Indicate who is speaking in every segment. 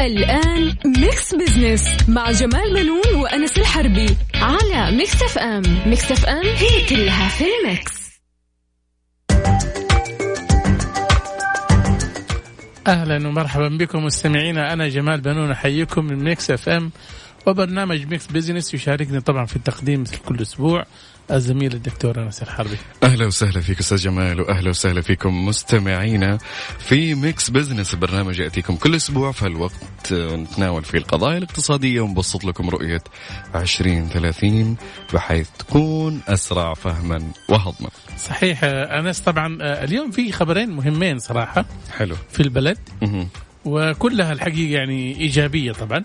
Speaker 1: الآن Mix Business مع جمال بنون وأنس الحربي على Mix FM Mix FM هي كلها في ال
Speaker 2: mix. أهلا ومرحبا بكم مستمعينا. أنا جمال بنون أحييكم من Mix FM وبرنامج Mix Business يشاركني طبعا في التقديم مثل كل أسبوع. الزميل الدكتور انس الحربي
Speaker 3: أهلا وسهلا فيك أستاذ جمال وأهلا وسهلا فيكم مستمعينا في Mix Business برنامج يأتيكم كل أسبوع في الوقت نتناول فيه القضايا الاقتصادية ونبسط لكم رؤية 2030 بحيث تكون أسرع فهما وهضما.
Speaker 2: صحيح أنس طبعا اليوم في خبرين مهمين صراحة
Speaker 3: حلو.
Speaker 2: في البلد
Speaker 3: مهم.
Speaker 2: وكلها الحقيقة يعني إيجابية طبعا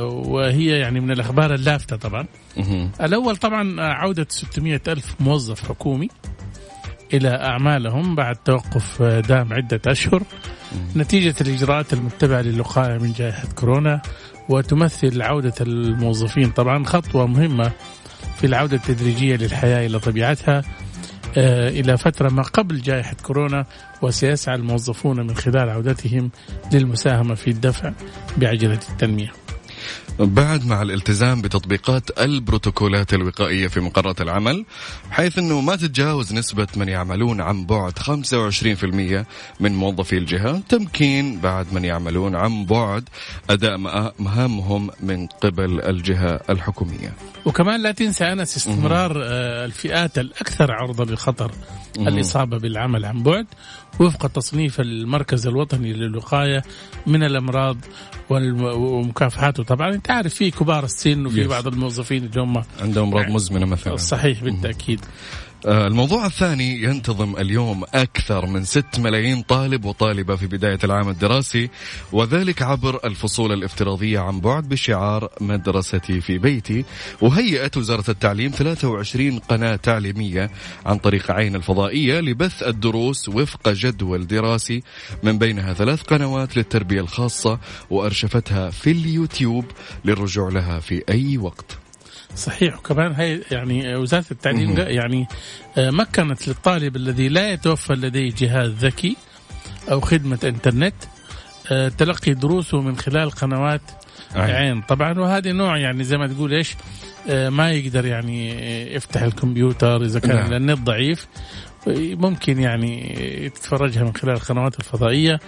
Speaker 2: وهي يعني من الأخبار اللافتة طبعا. الأول طبعا عودة 600 ألف موظف حكومي إلى أعمالهم بعد توقف دام عدة أشهر. نتيجة الإجراءات المتبعة للوقاية من جائحة كورونا وتمثل عودة الموظفين. طبعا خطوة مهمة في العودة التدريجية للحياة إلى طبيعتها. آه، إلى فترة ما قبل جائحة كورونا وسيسعى الموظفون من خلال عودتهم للمساهمة في الدفع بعجلة التنمية.
Speaker 3: بعد مع الالتزام بتطبيقات البروتوكولات الوقائية في مقرات العمل حيث أنه ما تتجاوز نسبة من يعملون عن بعد 25% من موظفي الجهة. تمكين بعد من يعملون عن بعد أداء مها- مهامهم من قبل الجهة الحكومية.
Speaker 2: وكمان لا تنسى أنس استمرار آه، الفئات الأكثر عرضة للخطر الإصابة بالعمل عن بعد وفق تصنيف المركز الوطني للوقاية من الأمراض ومكافحاته. طبعا أنت عارف في كبار السن وفي
Speaker 3: Yes.
Speaker 2: بعض الموظفين اللي هم
Speaker 3: عندهم أمراض مزمنة مثلا.
Speaker 2: صحيح بالتأكيد.
Speaker 3: آه، الموضوع الثاني ينتظم اليوم أكثر من 6 ملايين طالب وطالبة في بداية العام الدراسي وذلك عبر الفصول الافتراضية عن بعد بشعار مدرستي في بيتي وهيئت وزارة التعليم 23 قناة تعليمية عن طريق عين الفضائية لبث الدروس وفق جدول دراسي من بينها ثلاث قنوات للتربية الخاصة وأرشفتها في اليوتيوب للرجوع لها في أي وقت.
Speaker 2: صحيح وكمان هي يعني وزارة التعليم. يعني آه، مكنت للطالب الذي لا يتوفر لديه جهاز ذكي أو خدمة إنترنت آه، تلقي دروسه من خلال قنوات
Speaker 3: عين.
Speaker 2: عين طبعا وهذه نوع يعني زي ما تقول إيش آه، ما يقدر يعني يفتح الكمبيوتر إذا كان
Speaker 3: نعم.
Speaker 2: النت ضعيف ممكن يعني يتفرجها من خلال القنوات الفضائية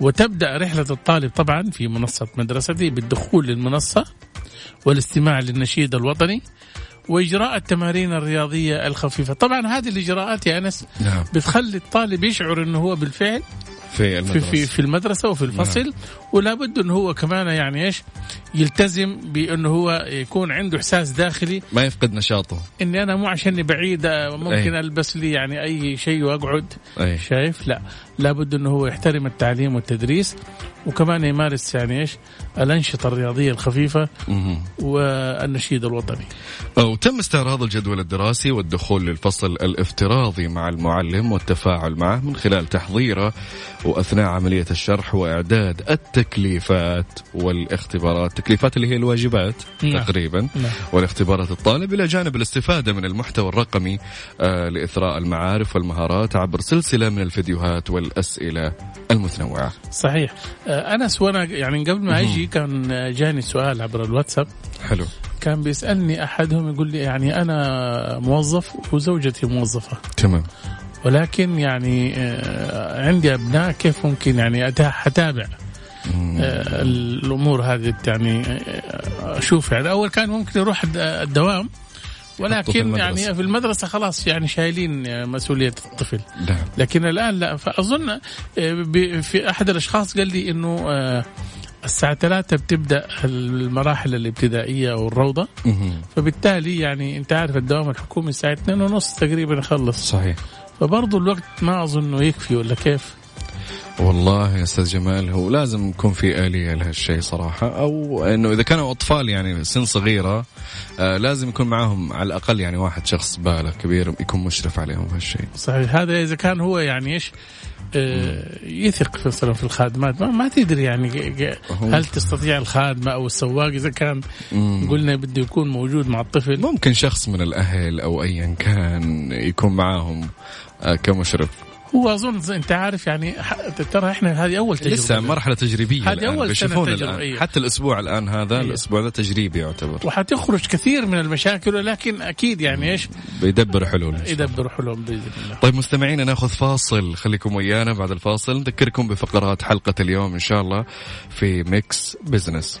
Speaker 2: وتبدأ رحلة الطالب طبعا في منصة مدرستي بالدخول للمنصة والاستماع للنشيد الوطني وإجراء التمارين الرياضية الخفيفة. طبعا هذه الإجراءات يا أنس
Speaker 3: نعم.
Speaker 2: بتخلي الطالب يشعر إنه هو بالفعل
Speaker 3: في المدرسة.
Speaker 2: في في المدرسة وفي الفصل ولا بد إنه هو كمان يعني إيش يلتزم بإنه هو يكون عنده إحساس داخلي.
Speaker 3: ما يفقد نشاطه.
Speaker 2: إني أنا مو عشاني بعيد ممكن
Speaker 3: أي.
Speaker 2: ألبس لي يعني أي شيء وأقعد
Speaker 3: أي.
Speaker 2: شايف؟ لا. لابد إنه هو يحترم التعليم والتدريس وكمان يمارس يعني إيش الأنشطة الرياضية
Speaker 3: الخفيفة.
Speaker 2: والنشيد الوطني
Speaker 3: وتم استعراض الجدول الدراسي والدخول للفصل الافتراضي مع المعلم والتفاعل معه من خلال تحضيره وأثناء عملية الشرح وإعداد التكليفات والاختبارات، التكليفات اللي هي الواجبات
Speaker 2: نعم.
Speaker 3: تقريبا
Speaker 2: نعم.
Speaker 3: والاختبارات الطالب إلى جانب الاستفادة من المحتوى الرقمي آه لإثراء المعارف والمهارات عبر سلسلة من الفيديوهات والاسئله المتنوعة.
Speaker 2: صحيح. آه، أنس وأنا يعني قبل ما أجي كان آه، جاني سؤال عبر الواتساب.
Speaker 3: حلو.
Speaker 2: كان بيسألني أحدهم يقول لي يعني أنا موظف وزوجتي موظفة.
Speaker 3: تمام.
Speaker 2: ولكن يعني آه، عندي أبناء كيف ممكن يعني أتا- أتابع؟ آه، الأمور هذه يعني أشوف يعني. أول كان ممكن يروح الد- الدوام. ولكن
Speaker 3: المدرسة.
Speaker 2: يعني في المدرسة خلاص يعني شايلين مسؤولية الطفل
Speaker 3: نعم.
Speaker 2: لكن الآن لا فأظن آه، في أحد الأشخاص قال لي إنه آه، الساعة 3 بتبدأ المراحل الابتدائية أو الروضة
Speaker 3: مهم.
Speaker 2: فبالتالي يعني أنت عارف الدوام الحكومي الساعة 2 ونص تقريبا يخلص
Speaker 3: صحيح.
Speaker 2: فبرضه الوقت ما أظنه يكفي ولا كيف
Speaker 3: والله يا أستاذ جمال هو لازم يكون في آلية لهالشيء صراحة أو إنه إذا كانوا أطفال يعني سن صغيرة آه لازم يكون معاهم على الأقل يعني واحد شخص بالغ كبير يكون مشرف عليهم هالشيء
Speaker 2: صحيح. هذا إذا كان هو يعني إيش آه، يثق في مثلا في الخادمات ما, ما تدري يعني هل تستطيع الخادمة أو السواق إذا كان قلنا بده يكون موجود مع الطفل.
Speaker 3: ممكن شخص من الأهل أو ايا كان يكون معاهم آه كمشرف.
Speaker 2: هو أظن أنت عارف يعني ترى إحنا هذه أول تجربة
Speaker 3: لسه مرحلة تجريبية
Speaker 2: هذه تجربة،
Speaker 3: الآن.
Speaker 2: أيوة.
Speaker 3: حتى الأسبوع الآن هذا
Speaker 2: أيوة.
Speaker 3: الأسبوع ذا تجريبي يعتبر.
Speaker 2: وحتخرج كثير من المشاكل ولكن أكيد يعني إيش؟
Speaker 3: بيدبر حلول.
Speaker 2: يدبروا حلول بإذن الله.
Speaker 3: طيب مستمعينا ناخذ فاصل. خليكم ويانا بعد الفاصل. نذكركم بفقرات حلقة اليوم إن شاء الله في Mix
Speaker 1: Business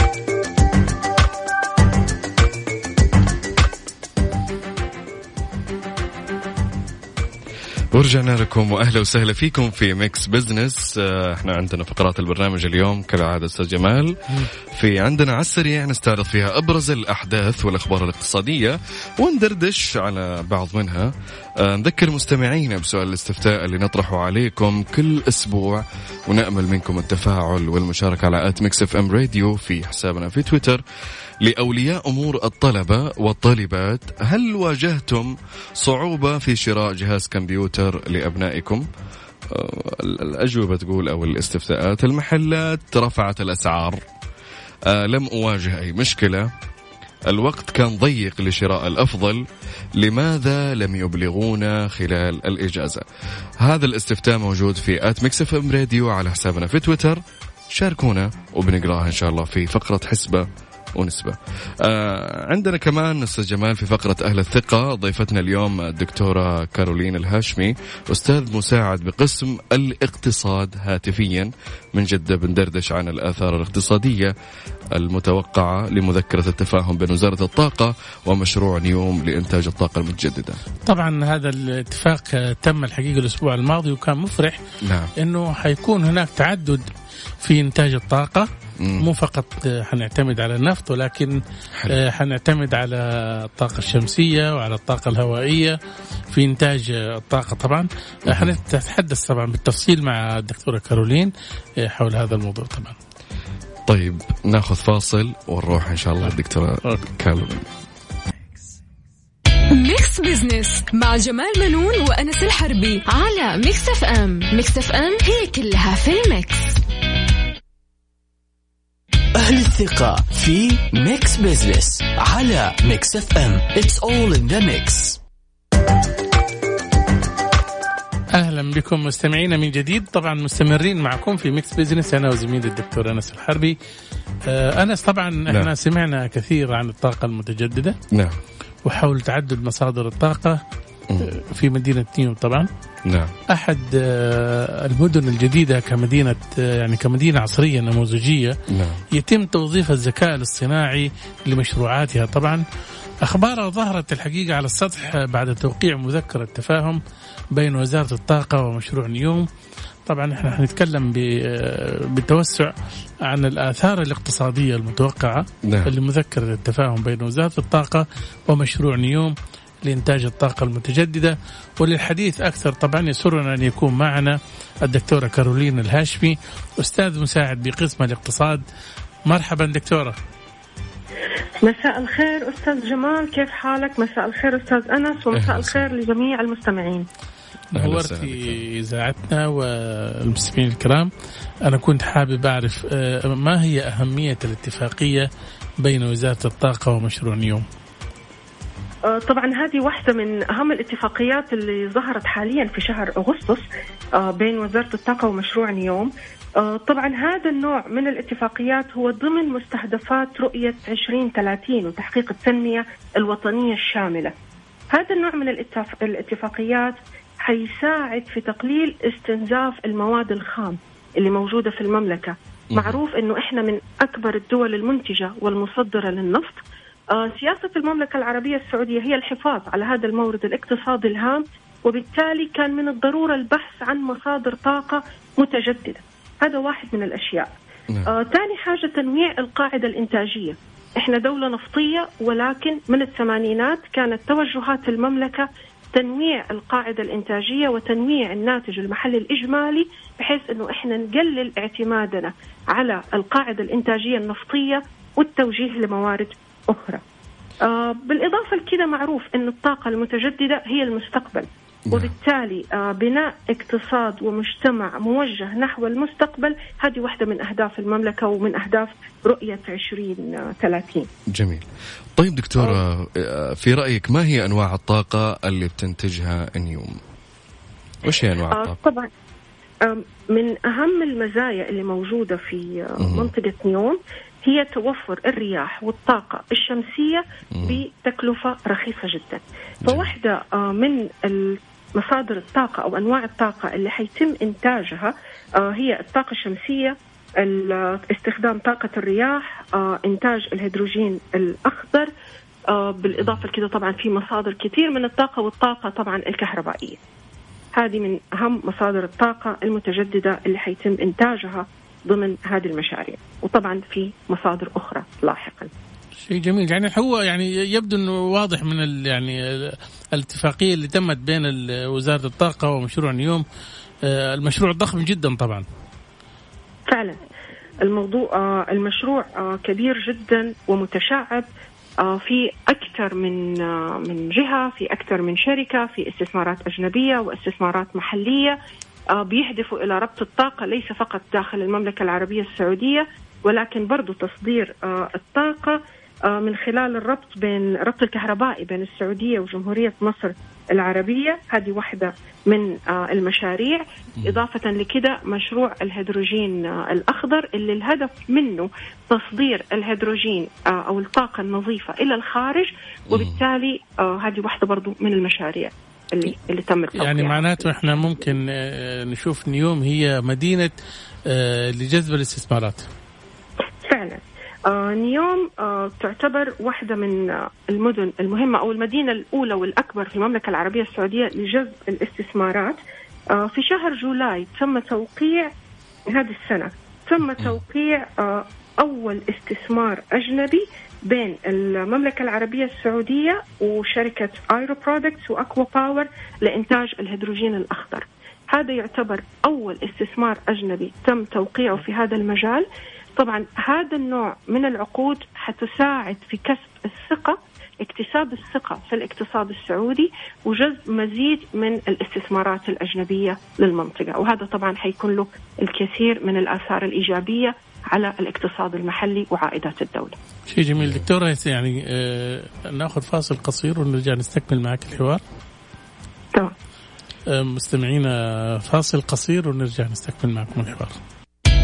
Speaker 3: ورجعنا لكم وأهلا وسهلا فيكم في Mix Business آه، إحنا عندنا فقرات البرنامج اليوم كالعادة أستاذ جمال. في عندنا على السريع نستعرض فيها أبرز الأحداث والأخبار الاقتصادية وندردش على بعض منها. نذكر مستمعينا بسؤال الاستفتاء اللي نطرحه عليكم كل أسبوع ونأمل منكم التفاعل والمشاركة على at Mix FM Radio في حسابنا في تويتر لأولياء أمور الطلبة والطالبات. هل واجهتم صعوبة في شراء جهاز كمبيوتر لأبنائكم؟ آه، الأجوبة تقول أو الاستفتاءات المحلات رفعت الأسعار. آه، لم أواجه أي مشكلة. الوقت كان ضيق لشراء الأفضل لماذا لم يبلغونا خلال الإجازة؟ هذا الاستفتاء موجود في at Mix FM Radio على حسابنا في تويتر. شاركونا وبنقراها إن شاء الله في فقرة حسبة. ونسبة. آه عندنا كمان أستاذ جمال في فقرة أهل الثقة. ضيفتنا اليوم الدكتورة كارولين الهاشمي أستاذ مساعد بقسم الاقتصاد هاتفيا من جدة بندردش عن الآثار الاقتصادية المتوقعة لمذكرة التفاهم بين وزارة الطاقة ومشروع نيوم لإنتاج الطاقة المتجددة.
Speaker 2: طبعا هذا الاتفاق تم الحقيقة الأسبوع الماضي وكان مفرح
Speaker 3: نعم.
Speaker 2: إنه حيكون هناك تعدد في إنتاج الطاقة.
Speaker 3: مم.
Speaker 2: مو فقط حنعتمد على النفط ولكن
Speaker 3: حلو.
Speaker 2: آه، حنعتمد على الطاقة الشمسية وعلى الطاقة الهوائية في إنتاج الطاقة طبعا. آه، حنتحدث طبعا بالتفصيل مع الدكتورة كارولين آه، حول هذا الموضوع طبعا.
Speaker 3: طيب ناخذ فاصل ونروح إن شاء الله الدكتورة
Speaker 2: okay.
Speaker 3: كارولين.
Speaker 1: Mix Business مع جمال بنون وأنس الحربي على Mix FM. Mix FM هي كلها في ال
Speaker 4: mix. الثقة في Mix Business على Mix FM It's all in the mix.
Speaker 2: أهلا بكم مستمعينا من جديد. طبعا مستمرين معكم في Mix Business أنا وزميلي الدكتور أنس الحربي. آه، أنس طبعا إحنا
Speaker 3: نعم.
Speaker 2: سمعنا كثير عن الطاقة المتجددة.
Speaker 3: نعم.
Speaker 2: وحول تعدد مصادر الطاقة في مدينة نيوم طبعا.
Speaker 3: نعم.
Speaker 2: أحد آه، المدن الجديدة كمدينة آه، يعني كمدينة عصرية نموذجية.
Speaker 3: نعم.
Speaker 2: يتم توظيف الذكاء الاصطناعي لمشروعاتها طبعا. أخبارها ظهرت الحقيقة على السطح بعد توقيع مذكرة تفاهم بين وزارة الطاقة ومشروع نيوم. طبعا إحنا حنتكلم ب- بالتوسع عن الآثار الاقتصادية المتوقعة
Speaker 3: نعم.
Speaker 2: لمذكرة التفاهم بين وزارة الطاقة ومشروع نيوم. لإنتاج الطاقة المتجددة. وللحديث أكثر طبعا يسرنا أن يكون معنا الدكتورة كارولين الهاشمي أستاذ مساعد بقسم الاقتصاد. مرحبا دكتورة.
Speaker 5: مساء الخير أستاذ جمال كيف حالك؟ مساء الخير أستاذ أنس ومساء. الخير لجميع المستمعين.
Speaker 2: نورتي إذاعتنا والمستمعين الكرام أنا كنت حابب أعرف آه، ما هي أهمية الاتفاقية بين وزارة الطاقة ومشروع نيوم
Speaker 5: طبعا هذه واحدة من أهم الاتفاقيات اللي ظهرت حاليا في شهر أغسطس آه، بين وزارة الطاقة ومشروع نيوم. آه، طبعا هذا النوع من الاتفاقيات هو ضمن مستهدفات رؤية 2030 وتحقيق التنمية الوطنية الشاملة. هذا النوع من الاتف- الاتفاقيات حيساعد في تقليل استنزاف المواد الخام اللي موجودة في المملكة. معروف أنه إحنا من أكبر الدول المنتجة والمصدرة للنفط. آه، سياسة المملكة العربية السعودية هي الحفاظ على هذا المورد الاقتصادي الهام وبالتالي كان من الضرورة البحث عن مصادر طاقة متجددة. هذا واحد من الأشياء.
Speaker 3: نعم.
Speaker 5: آه، ثاني حاجة تنويع القاعدة الإنتاجية. إحنا دولة نفطية ولكن من الثمانينات كانت توجهات المملكة تنويع القاعدة الإنتاجية وتنويع الناتج المحلي الإجمالي بحيث أنه إحنا نقلل اعتمادنا على القاعدة الإنتاجية النفطية والتوجيه لموارد أخرى. آه بالإضافة لكده معروف أن الطاقة المتجددة هي المستقبل.
Speaker 3: نعم.
Speaker 5: وبالتالي آه بناء اقتصاد ومجتمع موجه نحو المستقبل هذه واحدة من أهداف المملكة ومن أهداف رؤية 2030
Speaker 3: جميل. طيب دكتورة آه، في رأيك ما هي أنواع الطاقة اللي بتنتجها نيوم وش هي أنواع
Speaker 5: آه
Speaker 3: الطاقة؟
Speaker 5: طبعا من أهم المزايا اللي موجودة في. منطقة نيوم هي توفر الرياح والطاقة الشمسية بتكلفة رخيصة جدا. فواحدة آه، من مصادر الطاقة أو أنواع الطاقة اللي حيتم إنتاجها آه، هي الطاقة الشمسية ال- استخدام طاقة الرياح آه، إنتاج الهيدروجين الأخضر آه، بالإضافة لكده طبعا في مصادر كثير من الطاقة والطاقة طبعا الكهربائية. هذه من أهم مصادر الطاقة المتجددة اللي حيتم إنتاجها. ضمن هذه المشاريع. وطبعا في مصادر أخرى لاحقا.
Speaker 2: شيء جميل. يعني هو يعني يبدو إنه واضح من ال يعني ال- الاتفاقية اللي تمت بين وزارة الطاقة ومشروع نيوم. آه، المشروع ضخم جدا طبعا.
Speaker 5: فعلا. الموضوع آه، المشروع آه، كبير جدا ومتشعب في أكثر من من جهة في أكثر من شركة في استثمارات أجنبية وإستثمارات محلية. آه، بيهدفوا إلى ربط الطاقة ليس فقط داخل المملكة العربية السعودية ولكن برضو تصدير آه، الطاقة آه، من خلال الربط بين ربط الكهربائي بين السعودية وجمهورية مصر العربية. هذه واحدة من آه، المشاريع. إضافة لكده مشروع الهيدروجين آه، الأخضر اللي الهدف منه تصدير الهيدروجين آه، أو الطاقة النظيفة إلى الخارج وبالتالي آه، هذه واحدة برضو من المشاريع. اللي, اللي تم التوقيع
Speaker 2: يعني معناته إحنا ممكن آه، نشوف نيوم هي مدينة آه، لجذب الاستثمارات.
Speaker 5: فعلا. آه نيوم آه تعتبر واحدة من آه المدن المهمة أو المدينة الأولى والأكبر في المملكة العربية السعودية لجذب الاستثمارات. آه في شهر July تم توقيع هذه السنة تم توقيع أول استثمار أجنبي بين المملكة العربية السعودية وشركة Air Products و ACWA Power لإنتاج الهيدروجين الأخضر. هذا يعتبر أول استثمار أجنبي تم توقيعه في هذا المجال. طبعا هذا النوع من العقود حتساعد في كسب الثقة اكتساب الثقة في الاقتصاد السعودي وجذب مزيد من الاستثمارات الأجنبية للمنطقة. وهذا طبعا حيكون له الكثير من الآثار الإيجابية على الاقتصاد المحلي وعائدات الدولة.
Speaker 2: شيء جميل. دكتوره يعني آه، ناخذ فاصل قصير ونرجع نستكمل معك الحوار.
Speaker 5: تمام.
Speaker 2: آه، مستمعينا فاصل قصير ونرجع نستكمل معكم الحوار.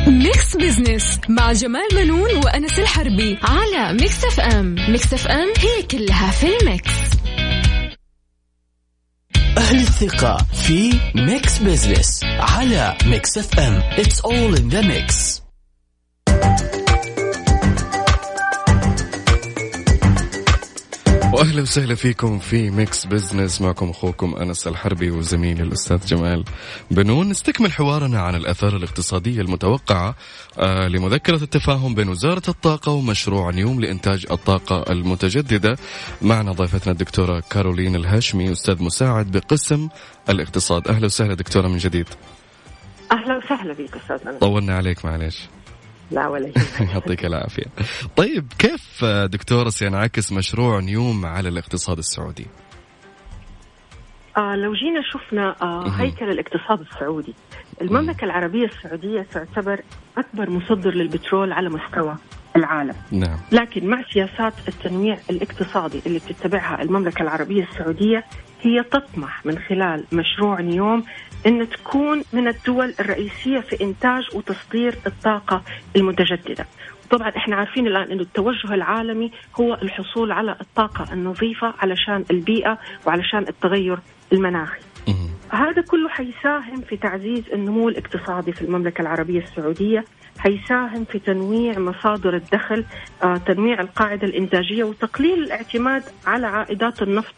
Speaker 1: Mix Business مع جمال بنون وأنس الحربي على Mix FM. Mix FM هي كلها في ال mix.
Speaker 4: أهل الثقة في Mix Business على Mix FM. It's all in the mix.
Speaker 3: واهلا وسهلا فيكم في Mix Business معكم أخوكم أنس الحربي وزميلي الأستاذ جمال بنون. نستكمل حوارنا عن الأثار الاقتصادية المتوقعة آه لمذكرة التفاهم بين وزارة الطاقة ومشروع نيوم لإنتاج الطاقة المتجددة. معنا ضيفتنا الدكتورة كارولين الهاشمي أستاذ مساعد بقسم الاقتصاد. أهلا وسهلا دكتورة من جديد.
Speaker 5: أهلا وسهلا بك أستاذ أنس.
Speaker 3: طولنا عليك معلش
Speaker 5: لا ولا يهمك.
Speaker 3: يعطيك العافية. طيب كيف دكتوره سينعكس مشروع نيوم على الاقتصاد السعودي؟
Speaker 5: آه لو جينا شفنا آه هيكل الاقتصاد السعودي. المملكة العربية السعودية تعتبر أكبر مصدر للبترول على مستوى العالم.
Speaker 3: نعم.
Speaker 5: لكن مع سياسات التنويع الاقتصادي اللي بتتبعها المملكة العربية السعودية هي تطمح من خلال مشروع نيوم أن تكون من الدول الرئيسية في إنتاج وتصدير الطاقة المتجددة. طبعا إحنا عارفين الآن إنه التوجه العالمي هو الحصول على الطاقة النظيفة علشان البيئة وعلشان التغير المناخي. هذا كله حيساهم في تعزيز النمو الاقتصادي في المملكة العربية السعودية حيساهم في تنويع مصادر الدخل آه، تنويع القاعدة الإنتاجية وتقليل الاعتماد على عائدات النفط.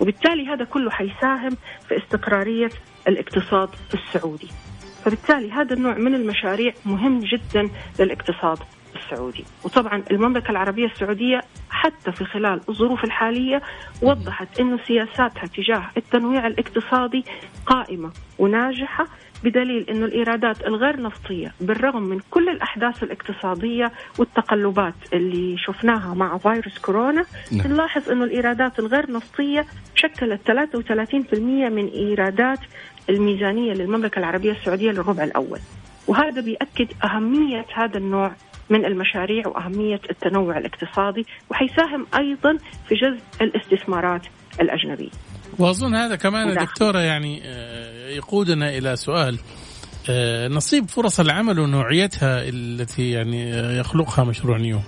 Speaker 5: وبالتالي هذا كله حيساهم في استقرارية الاقتصاد السعودي فبالتالي هذا النوع من المشاريع مهم جدا للاقتصاد السعودي وطبعا المملكة العربية السعودية حتى في خلال الظروف الحالية وضحت أنه سياساتها تجاه التنويع الاقتصادي قائمة وناجحة بدليل أنه الإيرادات الغير نفطية بالرغم من كل الأحداث الاقتصادية والتقلبات اللي شفناها مع فيروس كورونا
Speaker 3: نعم.
Speaker 5: نلاحظ أنه الإيرادات الغير نفطية شكلت 33% من إيرادات الميزانية للمملكة العربية السعودية للربع الأول. وهذا بيأكد أهمية هذا النوع من المشاريع وأهمية التنوع الاقتصادي وحيساهم أيضا في جذب الاستثمارات الأجنبية.
Speaker 2: وأظن هذا كمان
Speaker 5: نعم.
Speaker 2: دكتورة يعني آه، يقودنا إلى سؤال. آه، نصيب فرص العمل ونوعيتها التي يعني آه، يخلقها مشروع نيوم.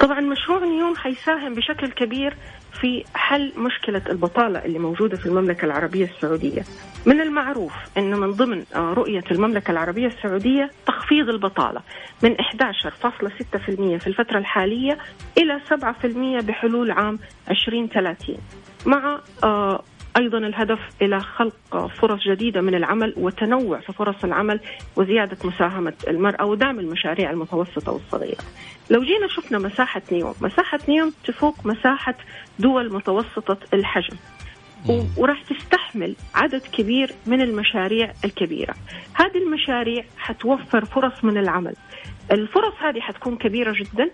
Speaker 5: طبعا مشروع نيوم حيساهم بشكل كبير في حل مشكلة البطالة اللي موجودة في المملكة العربية السعودية. من المعروف أنه من ضمن آه، رؤية المملكة العربية السعودية تخفيض البطالة من 11.6% في الفترة الحالية إلى 7% بحلول عام 2030 مع أيضا الهدف إلى خلق فرص جديدة من العمل وتنوع في فرص العمل وزيادة مساهمة المرأة ودعم المشاريع المتوسطة والصغيرة. لو جينا شفنا مساحة نيوم، مساحة نيوم تفوق مساحة دول متوسطة الحجم. وراح تستحمل عدد كبير من المشاريع الكبيرة. هذه المشاريع حتوفر فرص من العمل. الفرص هذه حتكون كبيرة جدا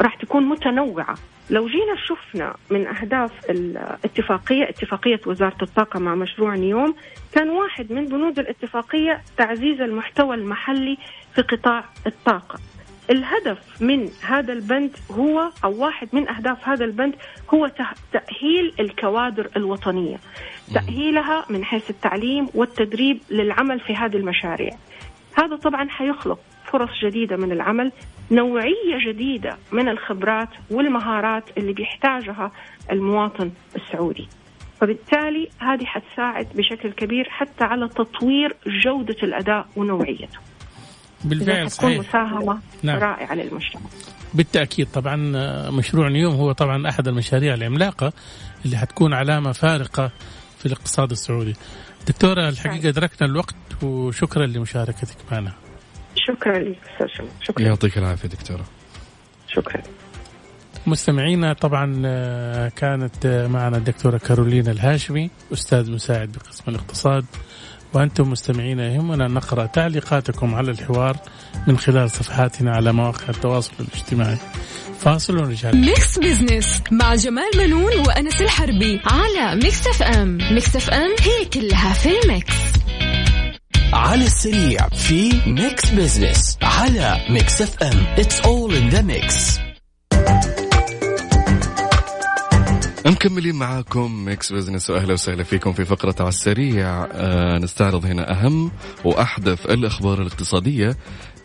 Speaker 5: راح تكون متنوعة لو جينا شفنا من أهداف الاتفاقية اتفاقية وزارة الطاقة مع مشروع نيوم كان واحد من بنود الاتفاقية تعزيز المحتوى المحلي في قطاع الطاقة. الهدف من هذا البند هو أو واحد من أهداف هذا البند هو تأهيل الكوادر الوطنية. تأهيلها من حيث التعليم والتدريب للعمل في هذه المشاريع. هذا طبعا حيخلق فرص جديدة من العمل نوعية جديدة من الخبرات والمهارات اللي بيحتاجها المواطن السعودي. فبالتالي هذه حتساعد بشكل كبير حتى على تطوير جودة الأداء ونوعيته.
Speaker 2: بالفعل صحيح.
Speaker 5: مساهمة
Speaker 2: نعم.
Speaker 5: رائعة للمجتمع.
Speaker 2: بالتأكيد طبعا آه، مشروع نيوم هو طبعا أحد المشاريع العملاقة اللي حتكون علامة فارقة في الاقتصاد السعودي. دكتورة الحقيقة أدركنا الوقت وشكرا لمشاركتك معنا.
Speaker 5: شكرا لك أستاذ شمس. شكرا.
Speaker 3: يعطيك العافية دكتورة.
Speaker 5: شكرا.
Speaker 2: مستمعينا طبعا آه، كانت آه، معنا الدكتورة كارولينا الهاشمي أستاذ مساعد بقسم الاقتصاد. وأنتم مستمعينا يهمنا أن نقرأ تعليقاتكم على الحوار من خلال صفحاتنا على مواقع التواصل الاجتماعي. فاصل ونرجع
Speaker 1: Mix Business مع جمال بنون وأنس الحربي على Mix FM Mix FM هي كلها في ال mix.
Speaker 4: على السريع في Mix Business على Mix FM It's all in the mix
Speaker 3: مكملين معاكم Mix Business وأهلا وسهلا فيكم في فقرة على السريع آه نستعرض هنا أهم وأحدث الأخبار الاقتصادية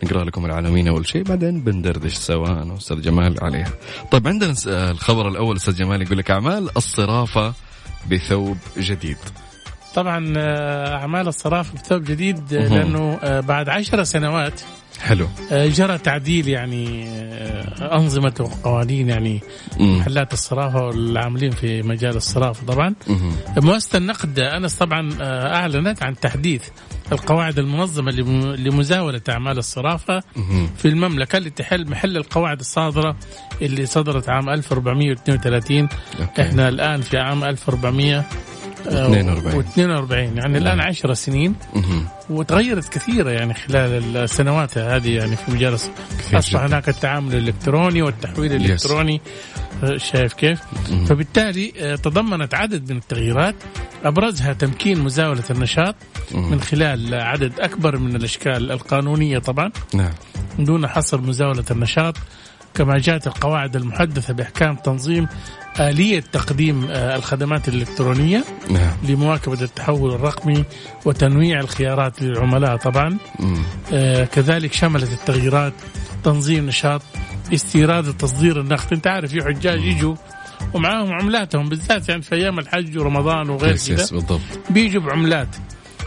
Speaker 3: نقرأ لكم العناوين أول شيء بعدين بندردش سوا أنا وجمال عليها. طيب عندنا الخبر الأول أستاذ جمال يقول لك أعمال الصرافة بثوب جديد.
Speaker 2: طبعا آه، أعمال الصرافة بثوب جديد آه،. لأنه آه، بعد عشر سنوات
Speaker 3: حلو.
Speaker 2: جرى تعديل يعني أنظمة وقوانين يعني. محلات الصرافة والعاملين في مجال الصرافة طبعا
Speaker 3: مهم.
Speaker 2: مؤسسة النقد أنس طبعا أعلنت عن تحديث القواعد المنظمة لم- لمزاولة أعمال الصرافة
Speaker 3: مهم.
Speaker 2: في المملكة اللي تحل محل القواعد الصادرة اللي صدرت عام 1432
Speaker 3: أوكي.
Speaker 2: إحنا الآن في عام 1400
Speaker 3: 42.
Speaker 2: و42 يعني الآن 10 سنين
Speaker 3: مهم.
Speaker 2: وتغيرت كثيرة يعني خلال السنوات هذه يعني في مجال
Speaker 3: جداً.
Speaker 2: هناك التعامل الإلكتروني والتحويل آه، شايف كيف؟ فبالتالي آه، تضمنت عدد من التغييرات أبرزها تمكين مزاولة النشاط. من خلال عدد أكبر من الأشكال القانونية طبعا
Speaker 3: نعم.
Speaker 2: دون حصر مزاولة النشاط كما جاءت القواعد المحدثة بأحكام تنظيم آلية تقديم آه، الخدمات الإلكترونية
Speaker 3: نعم.
Speaker 2: لمواكبة التحول الرقمي وتنويع الخيارات للعملاء طبعا. آه، كذلك شملت التغييرات تنظيم نشاط استيراد وتصدير النقد أنت عارف في حجاج يجوا ومعاهم عملاتهم بالذات يعني في أيام الحج ورمضان وغير كذا
Speaker 3: بالضبط.
Speaker 2: بيجوا بعملات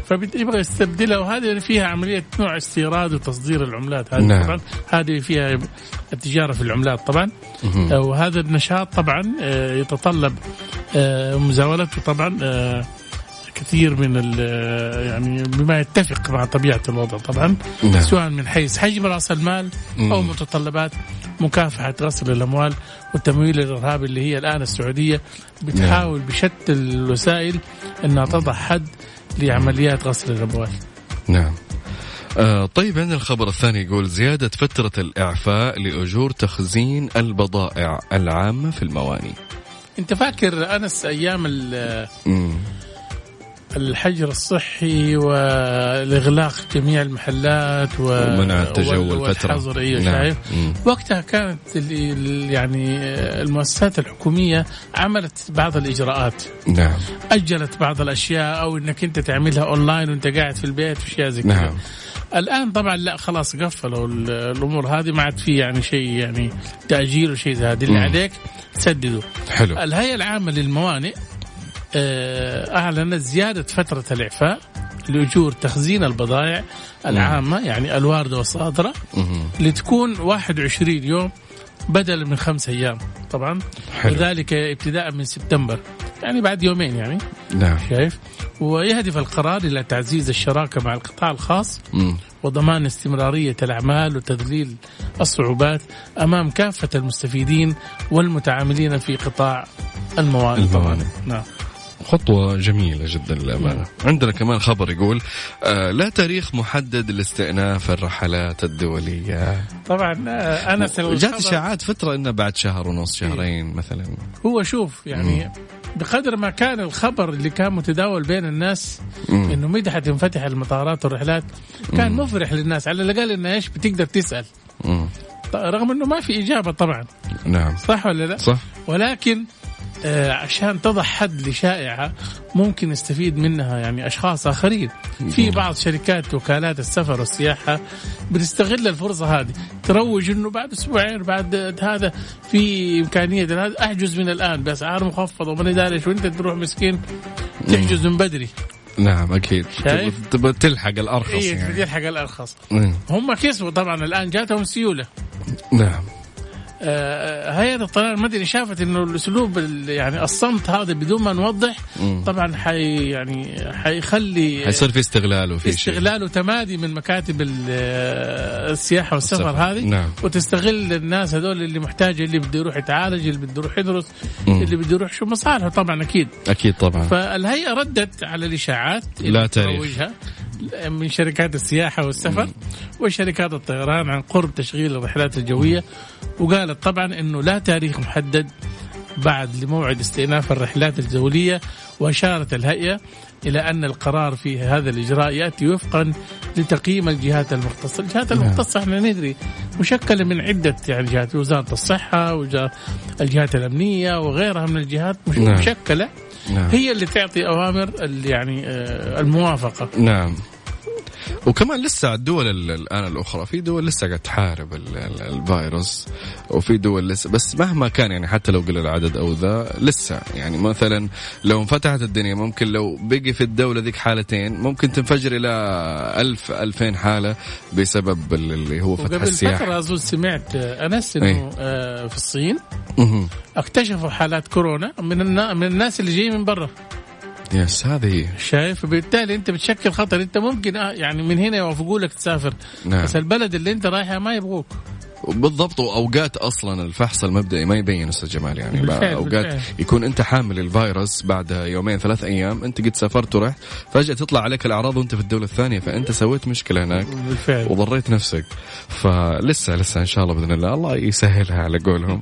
Speaker 2: فيبغى يستبدلها وهذه فيها عملية نوع استيراد وتصدير العملات هذه
Speaker 3: نعم.
Speaker 2: طبعا هذه فيها التجارة في العملات طبعا
Speaker 3: مهم.
Speaker 2: وهذا النشاط طبعا آه، يتطلب آه، مزاولته طبعا آه، كثير من آه، يعني بما يتفق مع طبيعة الوضع طبعا
Speaker 3: نعم.
Speaker 2: سواء من حيث حجم رأس المال أو
Speaker 3: مم.
Speaker 2: متطلبات مكافحة غسل الأموال والتمويل الارهابي اللي هي الآن السعودية بتحاول بشتى الوسائل انها تضع حد لعمليات غسل الاموال.
Speaker 3: نعم آه طيب عندنا الخبر الثاني يقول زيادة فترة الإعفاء لأجور تخزين البضائع العامة في المواني
Speaker 2: أنت فاكر ال-
Speaker 3: مم.
Speaker 2: الحجر الصحي والإغلاق جميع المحلات و...
Speaker 3: ومنع التجول.
Speaker 2: والحظر أيوه
Speaker 3: نعم.
Speaker 2: شايف. وقتها كانت يعني المؤسسات الحكومية عملت بعض الإجراءات.
Speaker 3: نعم.
Speaker 2: أجلت بعض الأشياء أو إنك أنت تعملها أونلاين وأنت قاعد في البيت وأشياء زي كذا.
Speaker 3: نعم.
Speaker 2: الآن طبعا لا خلاص قفلوا ال- الأمور. هذه ما عاد في يعني شيء يعني تأجيل وشيء زي هذا. اللي. عليك تسدده
Speaker 3: حلو.
Speaker 2: الهيئة العامة للموانئ آه، اعلنت زيادة فترة الإعفاء لأجور تخزين البضائع العامة يعني الواردة والصادرة
Speaker 3: مهم.
Speaker 2: لتكون 21 يوم بدلا من خمس أيام طبعا
Speaker 3: حلو.
Speaker 2: وذلك ابتداء من سبتمبر يعني بعد يومين يعني
Speaker 3: نعم
Speaker 2: شايف ويهدف القرار إلى تعزيز الشراكة مع القطاع الخاص
Speaker 3: مم.
Speaker 2: وضمان استمرارية الأعمال وتذليل الصعوبات أمام كافة المستفيدين والمتعاملين في قطاع الموانئ
Speaker 3: الموانئ.
Speaker 2: نعم
Speaker 3: خطوة جميلة جدا للأمانة. عندنا كمان خبر يقول آه لا تاريخ محدد لاستئناف الرحلات الدولية.
Speaker 2: طبعا آه، أنا
Speaker 3: جات إشاعات فترة إنه بعد شهر ونص شهرين مثلا.
Speaker 2: هو شوف يعني بقدر ما كان الخبر اللي كان متداول بين الناس
Speaker 3: مم.
Speaker 2: إنه متى حتنفتح المطارات والرحلات كان مفرح للناس. على الأقل إنه إيش بتقدر تسأل.
Speaker 3: مم.
Speaker 2: رغم إنه ما في إجابة طبعا.
Speaker 3: نعم.
Speaker 2: صح ولا لا؟
Speaker 3: صح.
Speaker 2: ولكن عشان تضع حد لشائعة ممكن يستفيد منها يعني أشخاص آخرين. في بعض شركات وكالات السفر والسياحة بتستغل الفرصة هذه. تروج أنه بعد أسبوعين بعد هذا في إمكانية هذا أحجز من الآن بأسعار مخفضة وما داري وأنت تروح مسكين تحجز من بدري.
Speaker 3: نعم
Speaker 2: شايف؟
Speaker 3: تبغى- تلحق الأرخص
Speaker 2: إيه
Speaker 3: يعني.
Speaker 2: تدير حق الأرخص.
Speaker 3: مم.
Speaker 2: هم كسبوا طبعا الآن جاتهم سيولة.
Speaker 3: نعم.
Speaker 2: آه، هيئه الطيران المدني شافت إنه الأسلوب ال- يعني الصمت هذا بدون ما نوضح. طبعا حي يعني حيخلي
Speaker 3: حيصير في استغلال وفي شيء
Speaker 2: استغلال وتمادي من مكاتب آه، السياحة والسفر
Speaker 3: السفر.
Speaker 2: هذه
Speaker 3: نعم.
Speaker 2: وتستغل الناس هذول اللي محتاج اللي بده يروح يتعالج اللي بده يروح يدرس
Speaker 3: مم.
Speaker 2: اللي بده يروح شو مصالحه طبعا أكيد
Speaker 3: أكيد طبعا
Speaker 2: فالهيئة ردت على الإشاعات
Speaker 3: لا تاريخ.
Speaker 2: من شركات السياحة والسفر وشركات الطيران عن قرب تشغيل الرحلات الجوية. وقالت طبعا إنه لا تاريخ محدد بعد لموعد استئناف الرحلات الدوليه وأشارت الهيئة إلى أن القرار في هذا الإجراء يأتي وفقا لتقييم الجهات المختصة، الجهات المختصة إحنا ندري مشكلة من عدة يعني جهات وزارة الصحة والجهات الأمنية وغيرها من الجهات
Speaker 3: نعم.
Speaker 2: مشكلة.
Speaker 3: نعم.
Speaker 2: هي اللي تعطي أوامر ال- يعني آه، الموافقة.
Speaker 3: نعم. وكمان لسه الدول ال- الآن الأخرى في دول لسه قاعد تحارب ال- ال- الفيروس وفي دول لسه بس مهما كان يعني حتى لو قل العدد أو ذا لسه يعني مثلا لو انفتحت الدنيا ممكن لو بقي في الدولة ذيك حالتين ممكن تنفجر إلى ألف ألفين حالة بسبب ال- اللي هو فتح
Speaker 2: وقبل
Speaker 3: السياحة
Speaker 2: فترة أظن سمعت آه،
Speaker 3: أنس.
Speaker 2: إنه آه، في الصين. اكتشفوا حالات كورونا من من الناس اللي جايين من برا
Speaker 3: يس هذه
Speaker 2: شايف؟ بالتالي انت بتشكل خطر. انت ممكن آه، يعني من هنا يوافقوا لك تسافر.
Speaker 3: نعم.
Speaker 2: بس البلد اللي انت رايحها ما يبغوك.
Speaker 3: بالضبط وأوقات أصلا الفحص المبدئي ما يبين أستاذ جمال يعني.
Speaker 2: بالفعل،
Speaker 3: أوقات
Speaker 2: بالفعل.
Speaker 3: يكون أنت حامل الفيروس بعد يومين ثلاث أيام أنت قد سافرت ورحت فجأة تطلع عليك الأعراض وأنت في الدولة الثانية فأنت سويت مشكلة هناك
Speaker 2: بالفعل.
Speaker 3: وضريت نفسك. فلسه لسه إن شاء الله بإذن الله الله يسهلها على قولهم.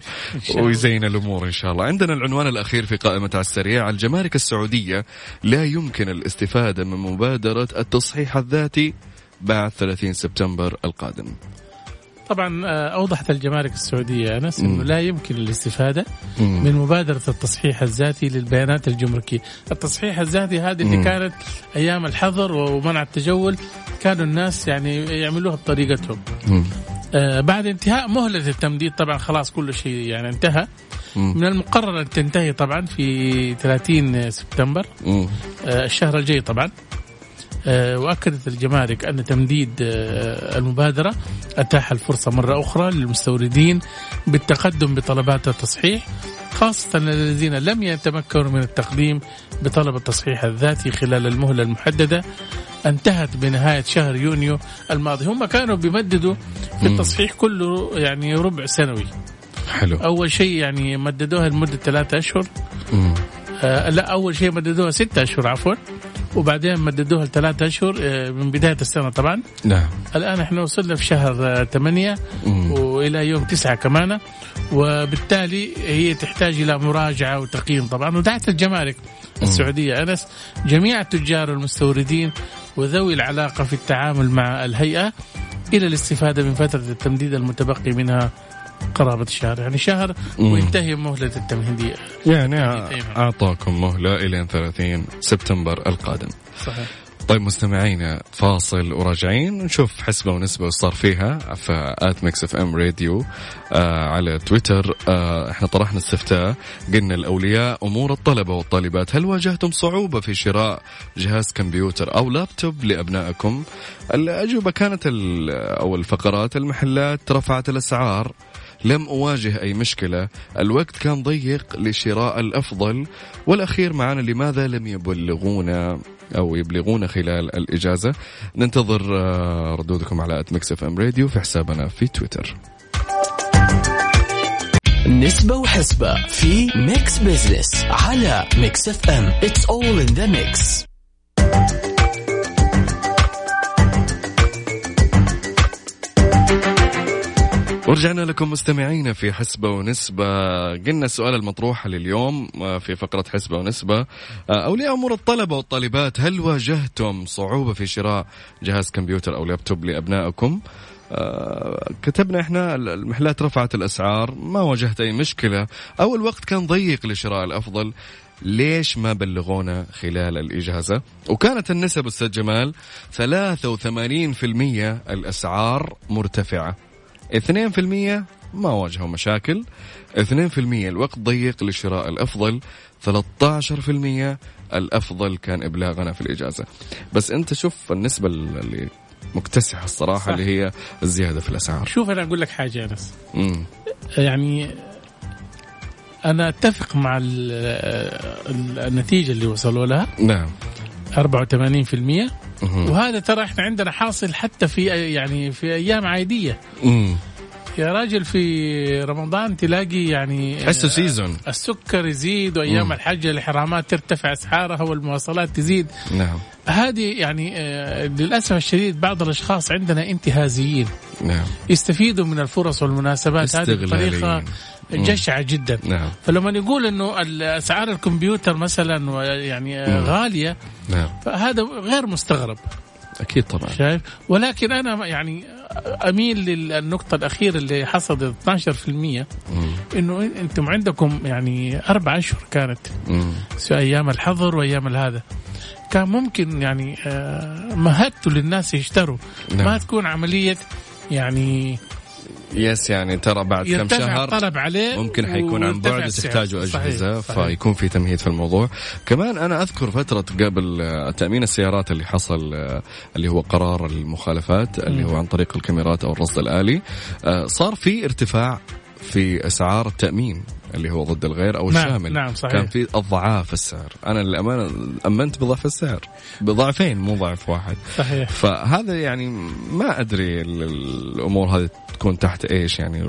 Speaker 3: ويزين الأمور إن شاء الله. عندنا العنوان الأخير في قائمة على السريع. الجمارك السعودية لا يمكن الاستفادة من مبادرة التصحيح الذاتي بعد 30 سبتمبر القادم.
Speaker 2: طبعا آه، أوضحت الجمارك السعودية أنس
Speaker 3: إنه.
Speaker 2: لا يمكن الاستفادة
Speaker 3: مم.
Speaker 2: من مبادرة التصحيح الذاتي للبيانات الجمركية، التصحيح الذاتي هذه اللي
Speaker 3: مم.
Speaker 2: كانت أيام الحظر ومنع التجول كانوا الناس يعني يعملوها بطريقتهم.
Speaker 3: مم.
Speaker 2: آه بعد انتهاء مهلة التمديد طبعا خلاص كل شيء يعني انتهى. من المقرر أن تنتهي طبعا في 30 سبتمبر. آه الشهر الجاي طبعا. آه، وأكدت الجمارك أن تمديد آه، المبادرة أتاح الفرصة مرة أخرى للمستوردين بالتقدم بطلبات التصحيح خاصة الذين لم يتمكنوا من التقديم بطلب التصحيح الذاتي خلال المهلة المحددة. انتهت بنهاية شهر يونيو الماضي. هم كانوا بيمددوا في التصحيح كله يعني ربع سنوي.
Speaker 3: حلو.
Speaker 2: أول شيء يعني مددوها لمدة ثلاثة أشهر. آه لا أول شيء مددوها ستة أشهر عفوا. وبعدين مددوها لثلاثة أشهر آه من بداية السنة طبعا.
Speaker 3: نعم.
Speaker 2: الآن إحنا وصلنا في شهر آه، ثمانية
Speaker 3: مم.
Speaker 2: وإلى يوم تسعة كمان. وبالتالي هي تحتاج إلى مراجعة وتقييم طبعا. ودعت الجمارك السعودية. أنس جميع التجار والمستوردين وذوي العلاقة في التعامل مع الهيئة إلى الاستفادة من فترة التمديد المتبقي منها قرابة الشهر يعني شهر. وينتهي مهلة التمهيدية.
Speaker 3: يعني
Speaker 2: تمام.
Speaker 3: أعطاكم مهلة إلى 30 سبتمبر القادم.
Speaker 2: صحيح.
Speaker 3: طيب مستمعينا فاصل وراجعين. نشوف حسبة ونسبة وش صار فيها في at Mix FM Radio آه على تويتر. آه إحنا طرحنا استفتاء. قلنا لأولياء أمور الطلبة والطالبات. هل واجهتم صعوبة في شراء جهاز كمبيوتر أو لابتوب لأبنائكم؟ الأجوبة كانت أو الفقرات المحلات رفعت الأسعار. لم أواجه أي مشكلة. الوقت كان ضيق لشراء الأفضل والأخير معنا لماذا لم يبلغونا أو يبلغونا خلال الإجازة؟ ننتظر آه، ردودكم على at Mix FM Radio في حسابنا في تويتر.
Speaker 4: نسبة وحسبة في Mix Business على Mix FM It's all in the mix
Speaker 3: ورجعنا لكم مستمعينا في حسبة ونسبة. قلنا السؤال المطروح لليوم آه، في فقرة حسبة ونسبة. آه، أولياء أمور الطلبة والطالبات هل واجهتم صعوبة في شراء جهاز كمبيوتر أو لابتوب لأبنائكم؟ آه، كتبنا إحنا المحلات رفعت الأسعار ما واجهت أي مشكلة. أو الوقت كان ضيق لشراء الأفضل ليش ما بلغونا خلال الإجازة؟ وكانت النسب أستاذ جمال 83% الأسعار مرتفعة. 2% ما واجهوا مشاكل 2% الوقت ضيق لشراء الأفضل 13% الأفضل كان إبلاغنا في الإجازة بس أنت شوف النسبة اللي مكتسحة الصراحة
Speaker 2: صح.
Speaker 3: اللي هي الزيادة في الأسعار
Speaker 2: شوف أنا أقول لك حاجة أنس. يعني أنا أتفق مع ال- ال- النتيجة اللي وصلوا لها
Speaker 3: نعم
Speaker 2: 84%
Speaker 3: مهم.
Speaker 2: وهذا ترى إحنا عندنا حاصل حتى في يعني في أيام
Speaker 3: عادية.
Speaker 2: يا راجل في رمضان تلاقي يعني
Speaker 3: تحسه سيزون
Speaker 2: السكر يزيد وأيام
Speaker 3: مم.
Speaker 2: الحج الحرامات ترتفع أسعارها والمواصلات تزيد.
Speaker 3: نعم.
Speaker 2: هذه يعني آه، للأسف الشديد بعض الأشخاص عندنا انتهازيين.
Speaker 3: نعم.
Speaker 2: يستفيدوا من الفرص والمناسبات هذه
Speaker 3: بطريقة.
Speaker 2: جشعة جدا.
Speaker 3: نعم.
Speaker 2: فلما يقول إنه اسعار الكمبيوتر مثلا يعني
Speaker 3: مم.
Speaker 2: غالية
Speaker 3: نعم.
Speaker 2: فهذا غير مستغرب.
Speaker 3: أكيد طبعا.
Speaker 2: شايف؟ ولكن أنا يعني أميل للنقطة الأخيرة اللي حصلت 12%
Speaker 3: مم.
Speaker 2: إنه أنتم عندكم يعني أربع أشهر كانت. في أيام الحظر وأيام هذا. كان ممكن يعني آه، مهدتوا للناس يشتروا.
Speaker 3: نعم.
Speaker 2: ما تكون عملية يعني
Speaker 3: يس يعني ترى بعد كم شهر
Speaker 2: الطلب عليه
Speaker 3: ممكن حيكون عن بعد. تحتاجوا أجهزة
Speaker 2: صحيح.
Speaker 3: فيكون في تمهيد في الموضوع كمان أنا أذكر فترة قبل آه، تأمين السيارات اللي حصل آه، اللي هو قرار المخالفات اللي هو عن طريق الكاميرات أو الرصد الآلي آه، صار في ارتفاع في أسعار التامين اللي هو ضد الغير أو
Speaker 2: نعم،
Speaker 3: الشامل.
Speaker 2: نعم، صحيح.
Speaker 3: كان في اضعاف السعر. أنا للأمانة أمنت بضعف السعر. بضعفين مو ضعف واحد.
Speaker 2: صحيح.
Speaker 3: فهذا يعني ما أدري ال- الأمور هذه تكون تحت إيش يعني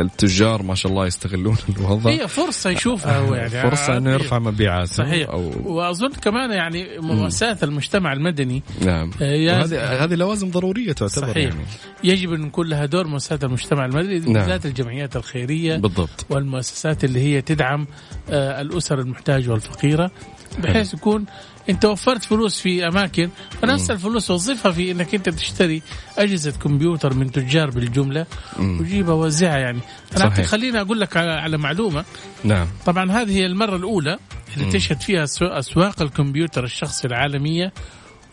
Speaker 3: التجار ما شاء الله يستغلون الوضع.
Speaker 2: هي فرصة يشوفها هو يعني.
Speaker 3: فرصة إنه يرفع مبيعاته
Speaker 2: صحيح.
Speaker 3: أو
Speaker 2: وأظن كمان يعني مؤسسات المجتمع المدني
Speaker 3: نعم.
Speaker 2: آه،
Speaker 3: وهذه هذه لوازم ضرورية تعتبر
Speaker 2: صحيح.
Speaker 3: يعني.
Speaker 2: يجب أن يكون لها دور مؤسسات المجتمع المدني
Speaker 3: نعم.
Speaker 2: بالذات الجمعيات الخيرية
Speaker 3: بالضبط.
Speaker 2: والمؤسسات اللي هي تدعم آه، الأسر المحتاجة والفقيرة بحيث يكون انت وفرت فلوس في اماكن فنفس الفلوس وظفها في انك انت تشتري اجهزة كمبيوتر من تجار
Speaker 3: بالجملة.
Speaker 2: وجيبها وزعها يعني.
Speaker 3: أنا.
Speaker 2: خليني أقول لك على معلومة.
Speaker 3: نعم.
Speaker 2: طبعا هذه هي المرة الأولى اللي تشهد فيها أسواق الكمبيوتر الشخصي العالمية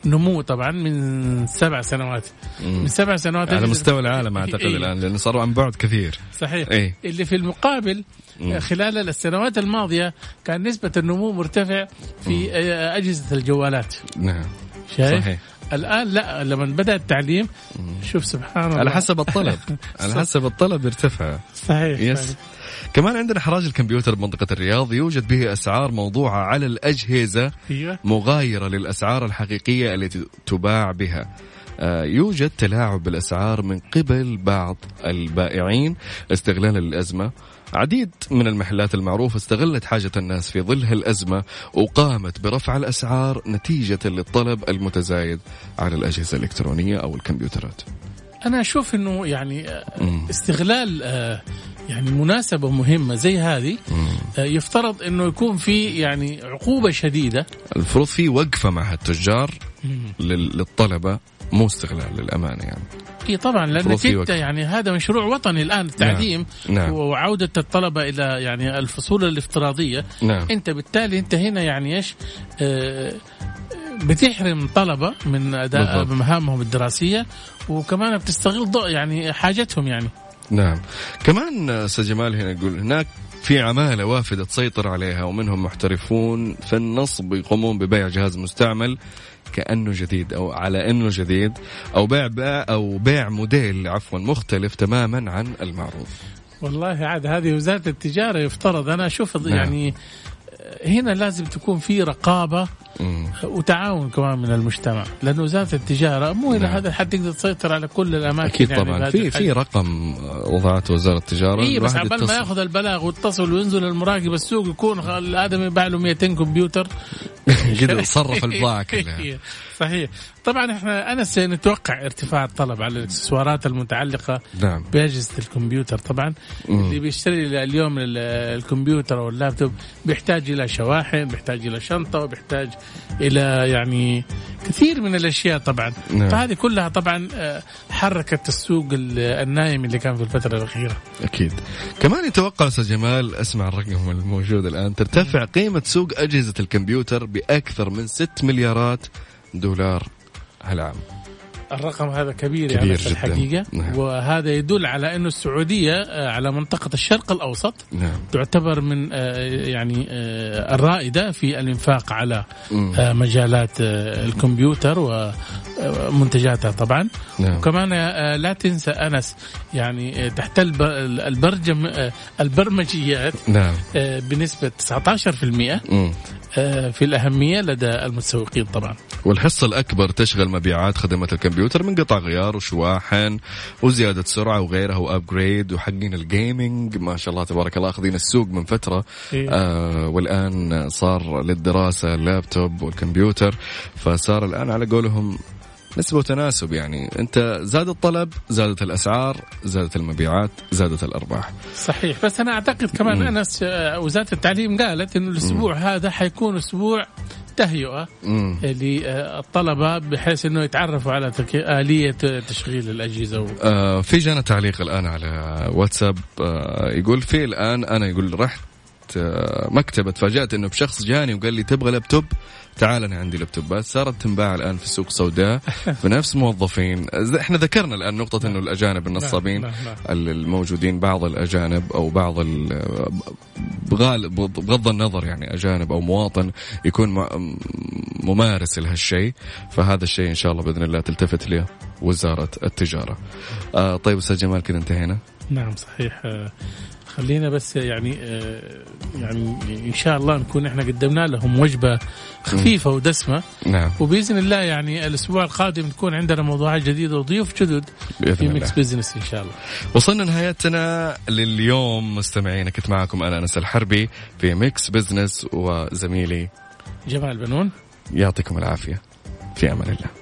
Speaker 2: نمو طبعا من سبع سنوات. من سبع سنوات
Speaker 3: على مستوى العالم أعتقد
Speaker 2: إيه.
Speaker 3: الآن لأنه صاروا عن بعد كثير.
Speaker 2: صحيح.
Speaker 3: إيه.
Speaker 2: اللي في المقابل
Speaker 3: مم.
Speaker 2: خلال السنوات الماضية كان نسبة النمو مرتفع في آه، أجهزة الجوالات.
Speaker 3: نعم.
Speaker 2: شايف؟
Speaker 3: صحيح.
Speaker 2: الآن لا لما بدأ التعليم شوف سبحان الله.
Speaker 3: على حسب الطلب. على حسب الطلب يرتفع.
Speaker 2: صحيح
Speaker 3: يس
Speaker 2: صحيح.
Speaker 3: كمان عندنا حراج الكمبيوتر بمنطقة الرياض. يوجد به أسعار موضوعة على الأجهزة
Speaker 2: أيوه.
Speaker 3: مغايرة للأسعار الحقيقية التي تباع بها. آه، يوجد تلاعب بالأسعار من قبل بعض البائعين استغلالا للأزمة عديد من المحلات المعروفة استغلت حاجة الناس في ظل هالأزمة وقامت برفع الأسعار نتيجة للطلب المتزايد على الأجهزة الإلكترونية أو الكمبيوترات
Speaker 2: أنا أشوف إنه يعني آه،. استغلال آه، يعني مناسبة مهمة زي هذه. آه، يفترض إنه يكون في يعني عقوبة شديدة
Speaker 3: المفروض في وقفة مع التجار لل- للطلبة مو استغلال للأمانة يعني
Speaker 2: اي طبعا لانك انت. يعني هذا مشروع وطني الآن التعليم
Speaker 3: نعم.
Speaker 2: وعودة الطلبة إلى يعني الفصول الافتراضية
Speaker 3: نعم
Speaker 2: أنت بالتالي أنت هنا يعني إيش آه، بتحرم طلبة من أداء
Speaker 3: بالضبط.
Speaker 2: مهامهم الدراسية وكمان بتستغل ضوء يعني حاجتهم يعني
Speaker 3: نعم كمان أستاذ جمال هنا يقول هناك في عمالة وافدة تسيطر عليها ومنهم محترفون في النصب يقومون ببيع جهاز مستعمل كأنه جديد أو على أنه جديد أو بيع أو بيع موديل عفوا مختلف تماما عن المعروض
Speaker 2: والله عاد هذه وزارة التجارة يفترض أنا أشوف
Speaker 3: نعم.
Speaker 2: يعني آه، هنا لازم تكون في رقابة
Speaker 3: مم.
Speaker 2: وتعاون كمان من المجتمع لأنه وزاره التجارة مو إلى
Speaker 3: نعم.
Speaker 2: هذا الحد تقدر تسيطر على كل الأماكن
Speaker 3: أكيد
Speaker 2: يعني
Speaker 3: طبعا في. في رقم وضعته وزارة التجارة
Speaker 2: اي بس عبال ما. يأخذ البلاغ ويتصل وينزل المراقب السوق يكون الآدمي يباع له 200 كمبيوتر
Speaker 3: قدر صرف البضاعة كلها
Speaker 2: صحيح. طبعا إحنا أنا سنتوقع ارتفاع الطلب على الإكسسوارات المتعلقة
Speaker 3: نعم.
Speaker 2: بأجهزة الكمبيوتر. طبعا
Speaker 3: مم.
Speaker 2: اللي بيشتري اليوم ال- الكمبيوتر أو اللابتوب بيحتاج إلى شواحن بيحتاج إلى شنطة وبيحتاج إلى يعني كثير من الأشياء طبعا.
Speaker 3: نعم.
Speaker 2: فهذه كلها طبعا آه، حركت السوق ال- النايم اللي كان في الفترة الأخيرة.
Speaker 3: أكيد. كمان يتوقع أستاذ جمال أسمع الرقم الموجود الآن ترتفع قيمة سوق أجهزة الكمبيوتر بأكثر من 6 مليارات دولار هالعام.
Speaker 2: الرقم هذا كبير,
Speaker 3: كبير
Speaker 2: يعني في. الحقيقة.
Speaker 3: نعم.
Speaker 2: وهذا يدل على أنه السعودية آه، على منطقة الشرق الأوسط
Speaker 3: نعم.
Speaker 2: تعتبر من آه، يعني آه، الرائدة في الإنفاق على مجالات الكمبيوتر ومنتجاتها طبعا.
Speaker 3: نعم.
Speaker 2: وكمان لا تنسى أنس يعني تحت الب- البرجم البرمجيات
Speaker 3: نعم.
Speaker 2: بنسبة 19%
Speaker 3: مم.
Speaker 2: آه، في الأهمية لدى المتسوقين طبعا.
Speaker 3: والحصة الأكبر تشغل مبيعات خدمات الكمبيوتر. من قطع غيار وشواحن وزيادة سرعة وغيرها وأبجريد وحقين الجيمنج ما شاء الله تبارك الله أخذين السوق من فترة.
Speaker 2: إيه.
Speaker 3: آه والآن صار للدراسة اللابتوب والكمبيوتر. فصار الآن على قولهم نسبة وتناسب يعني. أنت زاد الطلب زادت الأسعار زادت المبيعات زادت الأرباح.
Speaker 2: صحيح. بس أنا أعتقد كمان. أنس آه، وزارة التعليم قالت إنه الأسبوع هذا حيكون أسبوع تهيئه
Speaker 3: مم.
Speaker 2: للطلبة بحيث إنه يتعرفوا على آلية تشغيل الأجهزة و...
Speaker 3: آه في جانا تعليق الآن على واتساب آه يقول في الآن أنا يقول رحت آه مكتبة تفاجأت إنه بشخص جاني وقال لي تبغى لابتوب تعال أنا عندي لابتوبات صارت تنباع الآن في السوق سوداء في نفس موظفين إحنا ذكرنا الآن نقطة إنه الأجانب النصابين
Speaker 2: نعم، نعم.
Speaker 3: الموجودين بعض الأجانب أو بعض بغض النظر يعني أجانب أو مواطن يكون ممارس لهالشيء فهذا الشيء إن شاء الله بإذن الله تلتفت له وزارة التجارة. آه طيب أستاذ جمال كذا انتهينا؟
Speaker 2: نعم صحيح آه، خلينا بس يعني آه، يعني إن شاء الله نكون إحنا قدمنا لهم وجبة خفيفة ودسمة.
Speaker 3: نعم.
Speaker 2: وبإذن الله يعني الأسبوع القادم تكون عندنا موضوعات جديده وضيوف جدد في
Speaker 3: Mix.
Speaker 2: Business إن شاء الله.
Speaker 3: وصلنا نهايتنا لليوم. مستمعينا كنت معكم أنا أنس الحربي في Mix Business وزميلي
Speaker 2: جمال بنون.
Speaker 3: يعطيكم العافية. في أمان الله.